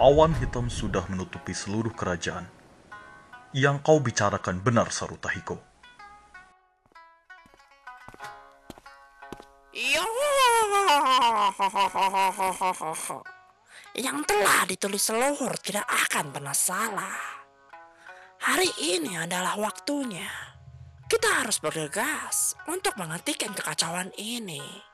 Awan hitam sudah menutupi seluruh kerajaan. Yang kau bicarakan benar, Sarutahiko. Yang telah ditulis leluhur tidak akan pernah salah. Hari ini adalah waktunya. Kita harus bergegas untuk menghentikan kekacauan ini.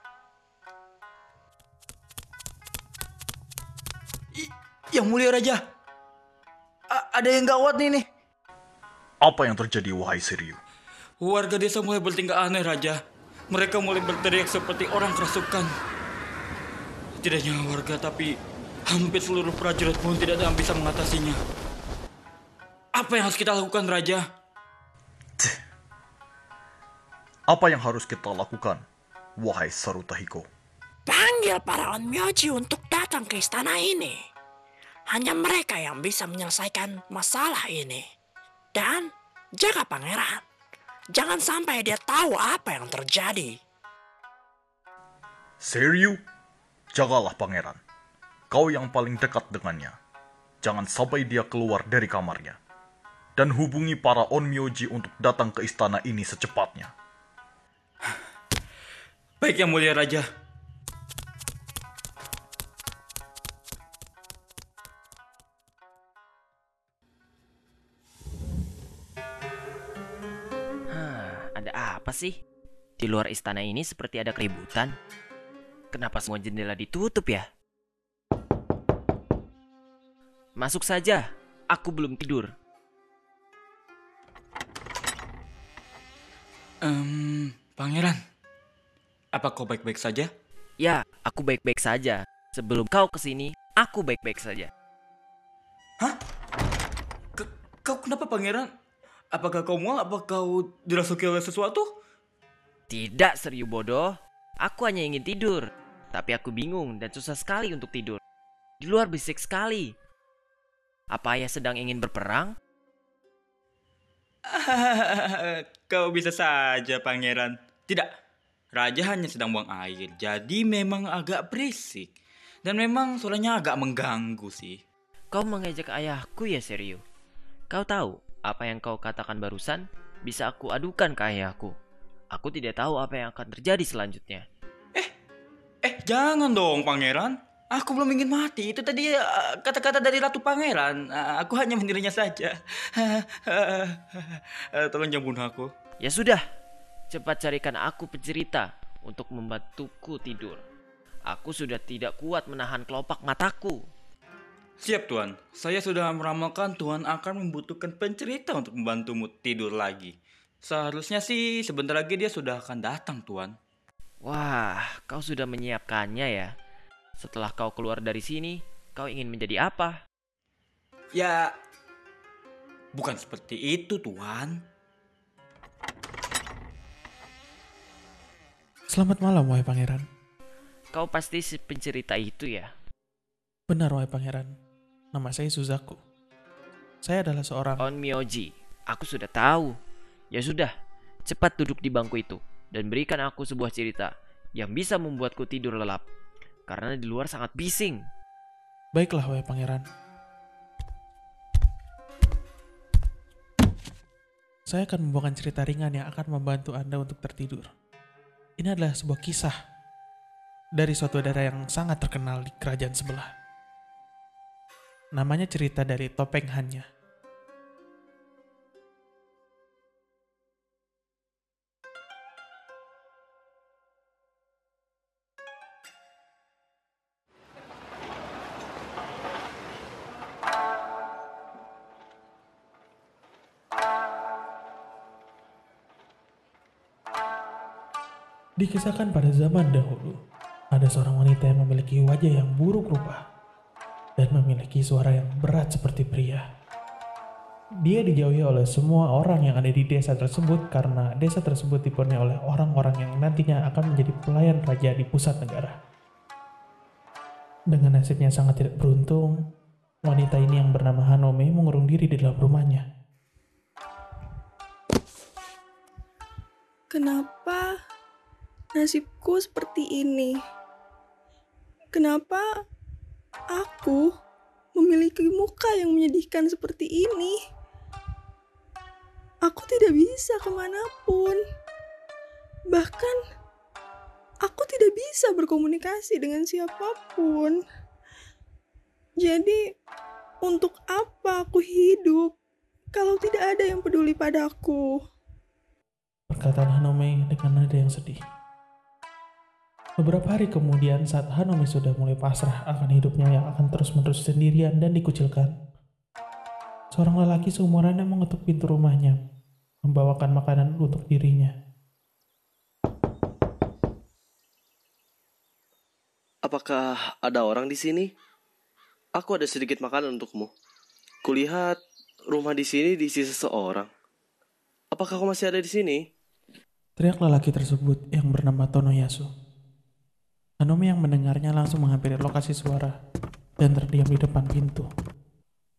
Yang mulia raja, A- ada yang gawat nih nih. Apa yang terjadi, wahai Siriu? Warga desa mulai bertingkah aneh raja. Mereka mulai berteriak seperti orang kerasukan. Tidak hanya warga tapi hampir seluruh prajurit pun tidak ada yang bisa mengatasinya. Apa yang harus kita lakukan raja? Apa yang harus kita lakukan, wahai Sarutahiko? Panggil para onmyoji untuk datang ke istana ini. Hanya mereka yang bisa menyelesaikan masalah ini. Dan jaga pangeran. Jangan sampai dia tahu apa yang terjadi. Siriu, jagalah pangeran. Kau yang paling dekat dengannya. Jangan sampai dia keluar dari kamarnya. Dan hubungi para onmyoji untuk datang ke istana ini secepatnya. Baik yang mulia raja. Apa sih? Di luar istana ini seperti ada keributan. Kenapa semua jendela ditutup ya? Masuk saja, aku belum tidur. Ehm, pangeran. Apa kau baik-baik saja? Ya, aku baik-baik saja. Sebelum kau ke sini, aku baik-baik saja. K- kau kenapa pangeran? Apakah kau mual? Apa kau dirasuki oleh sesuatu? Tidak, serius bodoh. Aku hanya ingin tidur. Tapi aku bingung dan susah sekali untuk tidur. Di luar bisik sekali. Apa ayah sedang ingin berperang? Kau bisa saja, pangeran. Tidak, raja hanya sedang buang air, jadi memang agak berisik. Dan memang suaranya agak mengganggu sih. Kau mengejek ayahku ya, Serio? Kau tahu apa yang kau katakan barusan? Bisa aku adukan ke ayahku. Aku tidak tahu apa yang akan terjadi selanjutnya. Eh, jangan dong, pangeran. Aku belum ingin mati. Itu tadi eh, kata-kata dari Ratu Pangeran. Eh, Aku hanya mendirinya saja. Eh, Tolong jangan bunuh aku. Ya sudah, cepat carikan aku pencerita untuk membantuku tidur. Aku sudah tidak kuat menahan kelopak mataku. Siap, Tuan. Saya sudah meramalkan Tuan akan membutuhkan pencerita untuk membantumu tidur lagi. Seharusnya sih sebentar lagi dia sudah akan datang, Tuan. Wah, kau sudah menyiapkannya ya. Setelah kau keluar dari sini, kau ingin menjadi apa? Ya, bukan seperti itu, Tuan. Selamat malam, wahai pangeran. Kau pasti si pencerita itu ya. Benar, wahai pangeran. Nama saya Suzaku. Saya adalah seorang... On Myoji, aku sudah tahu. Ya sudah, cepat duduk di bangku itu dan berikan aku sebuah cerita yang bisa membuatku tidur lelap. Karena di luar sangat bising. Baiklah, wahai pangeran. Saya akan membawakan cerita ringan yang akan membantu Anda untuk tertidur. Ini adalah sebuah kisah dari suatu daerah yang sangat terkenal di kerajaan sebelah. Namanya cerita dari Topeng Hanya. Dikisahkan pada zaman dahulu, ada seorang wanita yang memiliki wajah yang buruk rupa dan memiliki suara yang berat seperti pria. Dia dijauhi oleh semua orang yang ada di desa tersebut karena desa tersebut dipenuhi oleh orang-orang yang nantinya akan menjadi pelayan raja di pusat negara. Dengan nasibnya sangat tidak beruntung, wanita ini yang bernama Hanome mengurung diri di dalam rumahnya. Kenapa nasibku seperti ini? Kenapa aku memiliki muka yang menyedihkan seperti ini. Aku tidak bisa ke mana pun. Bahkan, aku tidak bisa berkomunikasi dengan siapa pun. Jadi, untuk apa aku hidup kalau tidak ada yang peduli padaku? Perkataan Hanome dengan nada yang sedih. Beberapa hari kemudian saat Hanome sudah mulai pasrah akan hidupnya yang akan terus-menerus sendirian dan dikucilkan. Seorang lelaki seumurannya mengetuk pintu rumahnya, membawakan makanan untuk dirinya. Apakah ada orang di sini? Aku ada sedikit makanan untukmu. Kulihat rumah di sini diisi seseorang. Apakah kau masih ada di sini? Teriak lelaki tersebut yang bernama Tonoyasu. Hanome yang mendengarnya langsung menghampiri lokasi suara dan terdiam di depan pintu.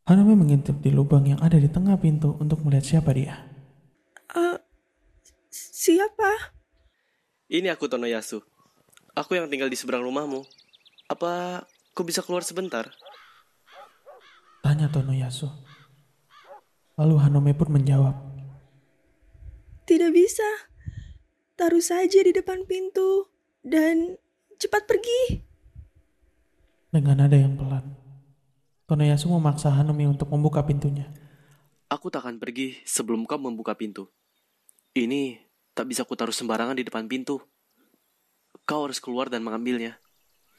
Hanome mengintip di lubang yang ada di tengah pintu untuk melihat siapa dia. Eh, siapa? Ini aku Tonoyasu. Aku yang tinggal di seberang rumahmu. Apa kau bisa keluar sebentar? Tanya Tonoyasu. Lalu Hanome pun menjawab. Tidak bisa. Taruh saja di depan pintu dan cepat pergi. Dengan nada yang pelan, Tonoyasu memaksa Hanumi untuk membuka pintunya. Aku tak akan pergi sebelum kau membuka pintu. Ini tak bisa kutaruh sembarangan di depan pintu. Kau harus keluar dan mengambilnya.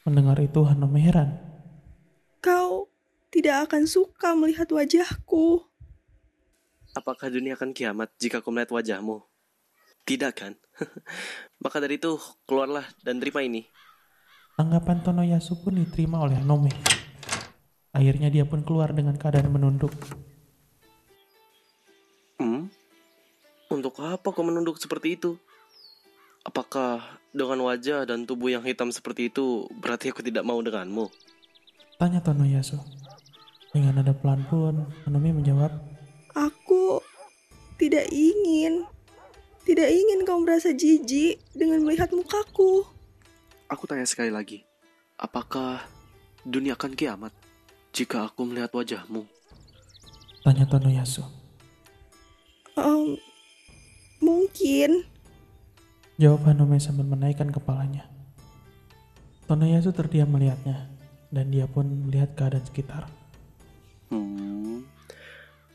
Mendengar itu Hanumi heran. Kau tidak akan suka melihat wajahku. Apakah dunia akan kiamat jika kau melihat wajahmu? Tidak kan? Maka dari itu, keluarlah dan terima ini. Tanggapan Tonoyasu pun diterima oleh Hanome. Akhirnya dia pun keluar dengan keadaan menunduk. Hmm? Untuk apa kau menunduk seperti itu? Apakah dengan wajah dan tubuh yang hitam seperti itu berarti aku tidak mau denganmu? Tanya Tonoyasu. Dengan nada pelan pun, Hanome menjawab, Aku tidak ingin. Tidak ingin kau merasa jijik dengan melihat mukaku. Aku tanya sekali lagi, apakah dunia akan kiamat jika aku melihat wajahmu? Tanya Tonoyasu. Em, mungkin. Jawab Hanome sambil menaikkan kepalanya. Tonoyasu terdiam melihatnya, dan dia pun melihat keadaan sekitar. Hmm,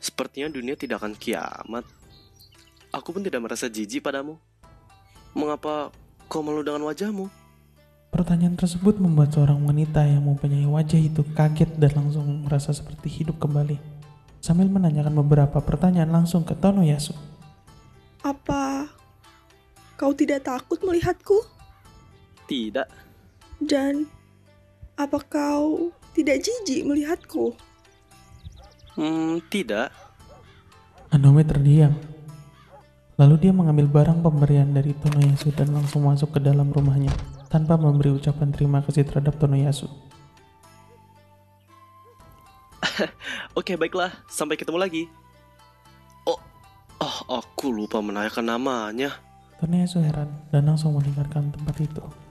sepertinya dunia tidak akan kiamat. Aku pun tidak merasa jijik padamu. Mengapa kau malu dengan wajahmu? Pertanyaan tersebut membuat seorang wanita yang mempunyai wajah itu kaget dan langsung merasa seperti hidup kembali. Sambil menanyakan beberapa pertanyaan langsung ke Tonoyasu. Apa kau tidak takut melihatku? Tidak. Dan apa kau tidak jijik melihatku? Hmm, tidak. Hanome terdiam. Lalu dia mengambil barang pemberian dari Tonoyasu dan langsung masuk ke dalam rumahnya tanpa memberi ucapan terima kasih terhadap Tonoyasu. Oke, baiklah. Sampai ketemu lagi. Oh, oh, aku lupa menanyakan namanya. Tonoyasu heran dan langsung meninggalkan tempat itu.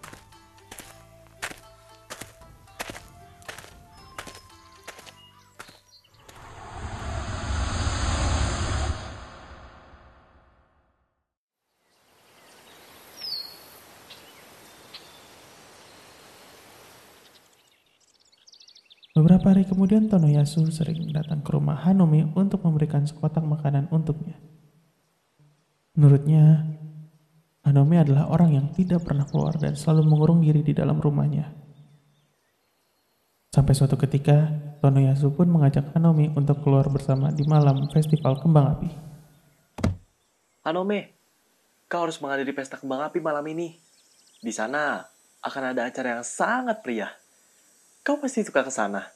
Beberapa hari kemudian Tonoyasu sering datang ke rumah Hanumi untuk memberikan sekotak makanan untuknya. Menurutnya, Hanumi adalah orang yang tidak pernah keluar dan selalu mengurung diri di dalam rumahnya. Sampai suatu ketika, Tonoyasu pun mengajak Hanumi untuk keluar bersama di malam festival kembang api. Hanome, kau harus menghadiri pesta kembang api malam ini. Di sana akan ada acara yang sangat meriah. Kau pasti suka ke sana.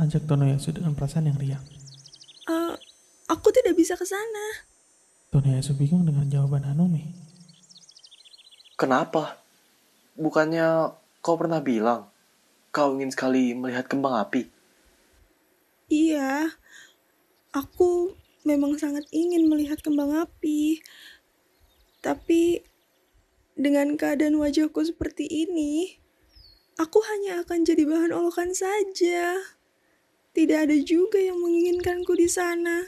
Ajak Tonoyasu dengan perasaan yang riang. Eh, aku tidak bisa ke sana. Tonoyasu bingung dengan jawaban Hanumi. Kenapa? Bukannya kau pernah bilang kau ingin sekali melihat kembang api? Iya, aku memang sangat ingin melihat kembang api. Tapi dengan keadaan wajahku seperti ini, aku hanya akan jadi bahan olokan saja. tidak ada juga yang menginginkanku di sana.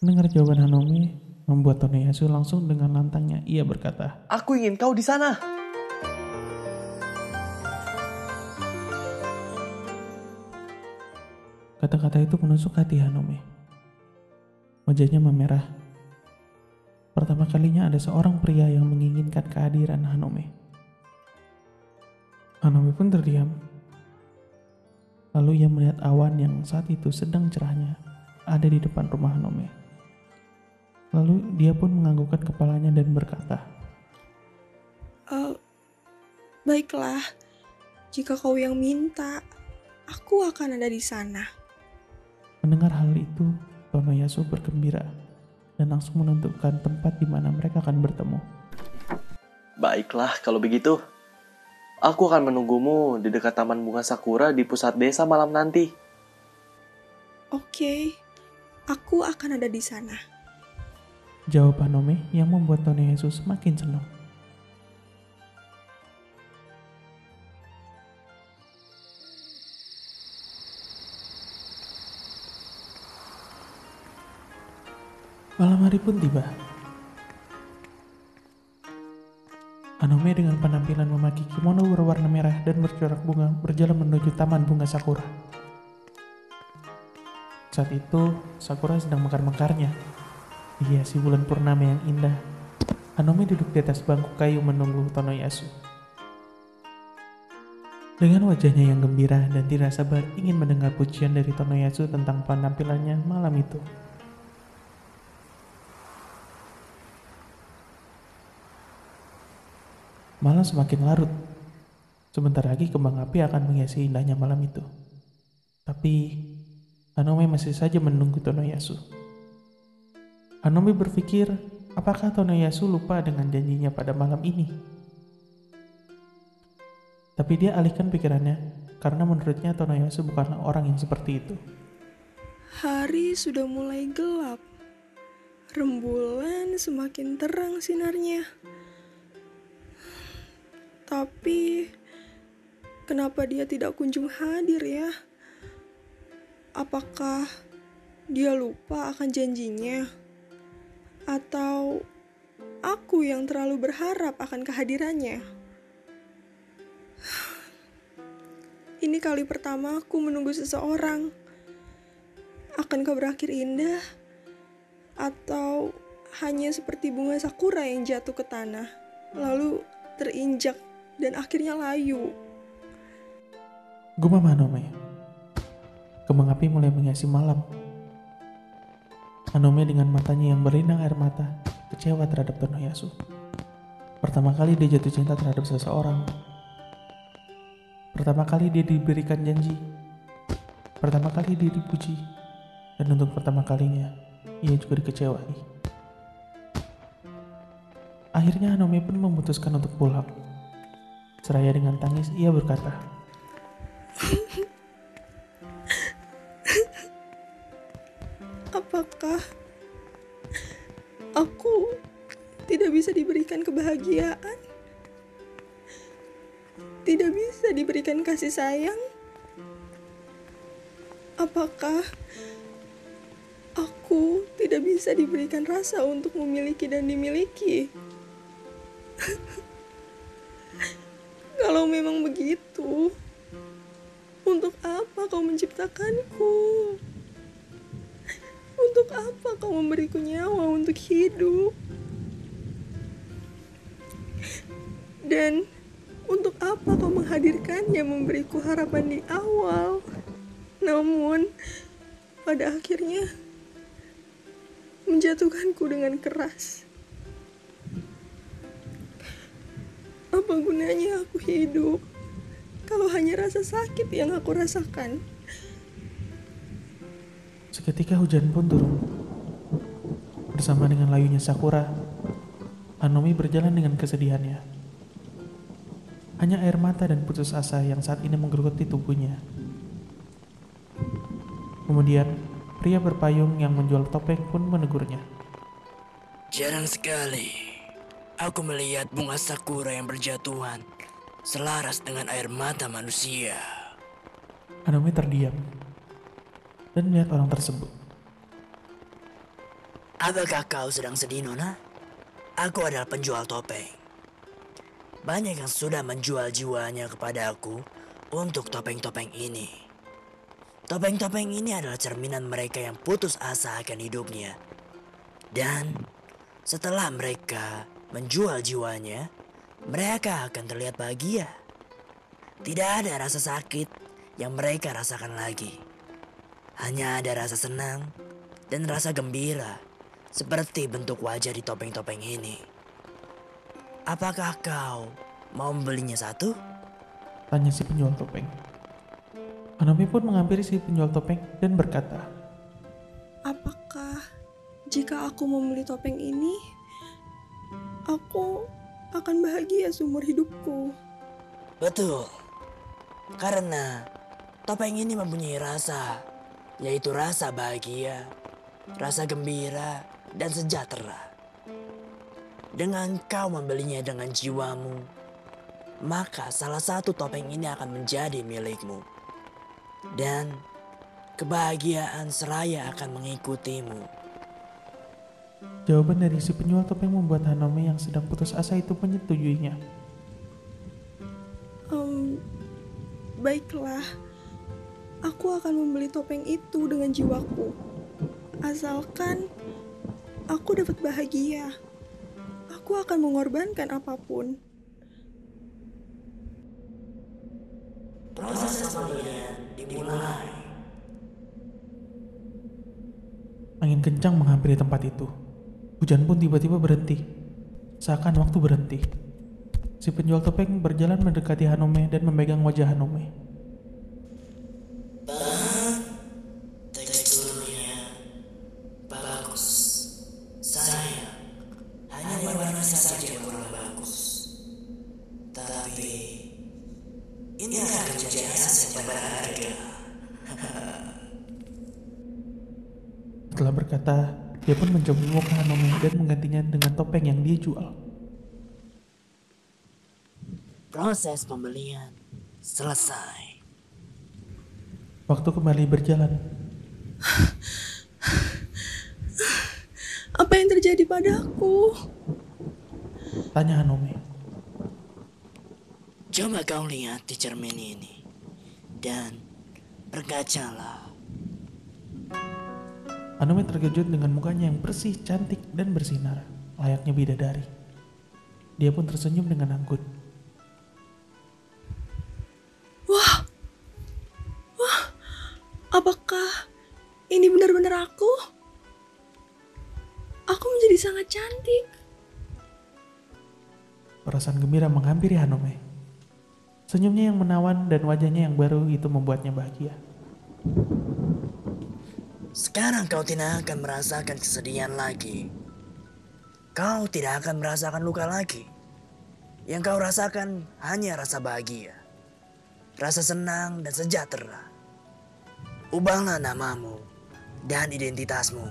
Mendengar jawaban Hanome, membuat Toneyasu langsung dengan lantangnya ia berkata, Aku ingin kau di sana. Kata-kata itu menusuk hati Hanome. Wajahnya memerah. Pertama kalinya ada seorang pria yang menginginkan kehadiran Hanome. Hanome pun terdiam. Lalu ia melihat awan yang saat itu sedang cerahnya ada di depan rumah Hanome. Lalu dia pun menganggukkan kepalanya dan berkata, Eh, baiklah, jika kau yang minta, aku akan ada di sana. Mendengar hal itu, Tonoyasu bergembira dan langsung menentukan tempat di mana mereka akan bertemu. Baiklah, kalau begitu. Aku akan menunggumu di dekat Taman Bunga Sakura di pusat desa malam nanti. Oke, aku akan ada di sana. Jawab Hanome yang membuat Tonoyasu semakin senang. Malam hari pun tiba. Hanome dengan penampilan memakai kimono berwarna merah dan bercorak bunga berjalan menuju taman bunga sakura. Saat itu, Sakura sedang mekar-mekarnya. Dihiasi bulan purnama yang indah. Hanome duduk di atas bangku kayu menunggu Tonoyasu. Dengan wajahnya yang gembira dan tidak sabar ingin mendengar pujian dari Tonoyasu tentang penampilannya malam itu. Malam semakin larut. Sebentar lagi kembang api akan menghiasi indahnya malam itu. Tapi Hanome masih saja menunggu Tonoyasu. Hanome berpikir, apakah Tonoyasu lupa dengan janjinya pada malam ini? Tapi dia alihkan pikirannya karena menurutnya Tonoyasu bukanlah orang yang seperti itu. Hari sudah mulai gelap. Rembulan semakin terang sinarnya. Tapi kenapa dia tidak kunjung hadir ya? Apakah dia lupa akan janjinya? Atau aku yang terlalu berharap akan kehadirannya? Ini kali pertama aku menunggu seseorang. Akankah berakhir indah? Atau hanya seperti bunga sakura yang jatuh ke tanah, lalu terinjak dan akhirnya layu? Gumam Hanome. Kembang api mulai menghiasi malam. Hanome dengan matanya yang berlinang air mata, kecewa terhadap Tonoyasu. Pertama kali dia jatuh cinta terhadap seseorang. Pertama kali dia diberikan janji. Pertama kali dia dipuji. Dan untuk pertama kalinya, ia juga dikecewai. Akhirnya Hanome pun memutuskan untuk pulang. Seraya dengan tangis, ia berkata, Apakah aku tidak bisa diberikan kebahagiaan? Tidak bisa diberikan kasih sayang? Apakah aku tidak bisa diberikan rasa untuk memiliki dan dimiliki? Kalau memang begitu, untuk apa kau menciptakanku? Untuk apa kau memberiku nyawa untuk hidup? Dan untuk apa kau menghadirkannya memberiku harapan di awal? Namun, pada akhirnya menjatuhkanku dengan keras. Apa gunanya aku hidup kalau hanya rasa sakit yang aku rasakan? Seketika hujan pun turun. Bersama dengan layunya Sakura, Hanomi berjalan dengan kesedihannya. Hanya air mata dan putus asa yang saat ini menggerogoti tubuhnya. Kemudian, pria berpayung yang menjual topeng pun menegurnya. Jarang sekali aku melihat bunga sakura yang berjatuhan selaras dengan air mata manusia. Hanomi terdiam. dan melihat orang tersebut. Apakah kau sedang sedih, Nona? Aku adalah penjual topeng. Banyak yang sudah menjual jiwanya kepada aku untuk topeng-topeng ini. Topeng-topeng ini adalah cerminan mereka yang putus asa akan hidupnya. Dan setelah mereka menjual jiwanya, mereka akan terlihat bahagia. Tidak ada rasa sakit yang mereka rasakan lagi. Hanya ada rasa senang dan rasa gembira seperti bentuk wajah di topeng-topeng ini. Apakah kau mau membelinya satu? Tanya si penjual topeng. Hanami pun menghampiri si penjual topeng dan berkata, Apakah jika aku membeli topeng ini, aku akan bahagia seumur hidupku? Betul. Karena topeng ini mempunyai rasa, yaitu rasa bahagia, rasa gembira, dan sejahtera. Dengan kau membelinya dengan jiwamu, maka salah satu topeng ini akan menjadi milikmu. Dan kebahagiaan seraya akan mengikutimu. Jawaban dari si penjual topeng membuat Hanami yang sedang putus asa itu menyetujuinya. Em, baiklah, aku akan membeli topeng itu dengan jiwaku. Asalkan aku dapat bahagia, aku akan mengorbankan apa pun. Proses pembelian dimulai. Angin kencang menghampiri tempat itu. Hujan pun tiba-tiba berhenti. Seakan waktu berhenti. Si penjual topeng berjalan mendekati Hanome dan memegang wajah Hanome. Teksturnya bagus. Sayang, hanya warnanya saja yang kurang bagus. Tapi ini akan menjadi aset yang berharga. Setelah berkata, dia pun mencoba muka Hanome dan menggantinya dengan topeng yang dia jual. Proses pembelian selesai. Waktu kembali berjalan, Apa yang terjadi padaku? tanya Hanome. Coba kau lihat di cermin ini dan berkacalah. Hanome terkejut dengan mukanya yang bersih, cantik, dan bersinar, layaknya bidadari. Dia pun tersenyum dengan anggun. Apakah ini benar-benar aku? Aku menjadi sangat cantik. Perasaan gembira menghampiri Hanome. Senyumnya yang menawan dan wajahnya yang baru itu membuatnya bahagia. Sekarang kau tidak akan merasakan kesedihan lagi. Kau tidak akan merasakan luka lagi. Yang kau rasakan hanya rasa bahagia, rasa senang dan sejahtera. Ubahlah namamu dan identitasmu.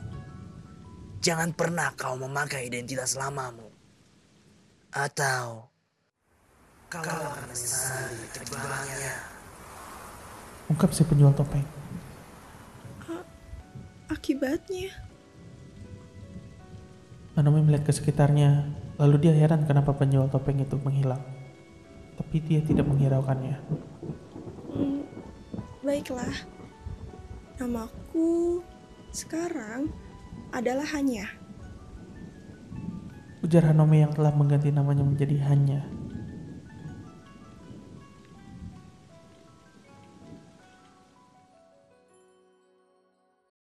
Jangan pernah kau memakai identitas lamamu. Atau kau akan menyesali ke depannya. Ungkap si penjual topeng. Akibatnya, Hanome melihat ke sekitarnya, lalu dia heran kenapa penjual topeng itu menghilang. Tapi dia tidak menghiraukannya. hmm, baiklah. Namaku sekarang adalah Hanya. Ujar Hanome yang telah mengganti namanya menjadi Hanya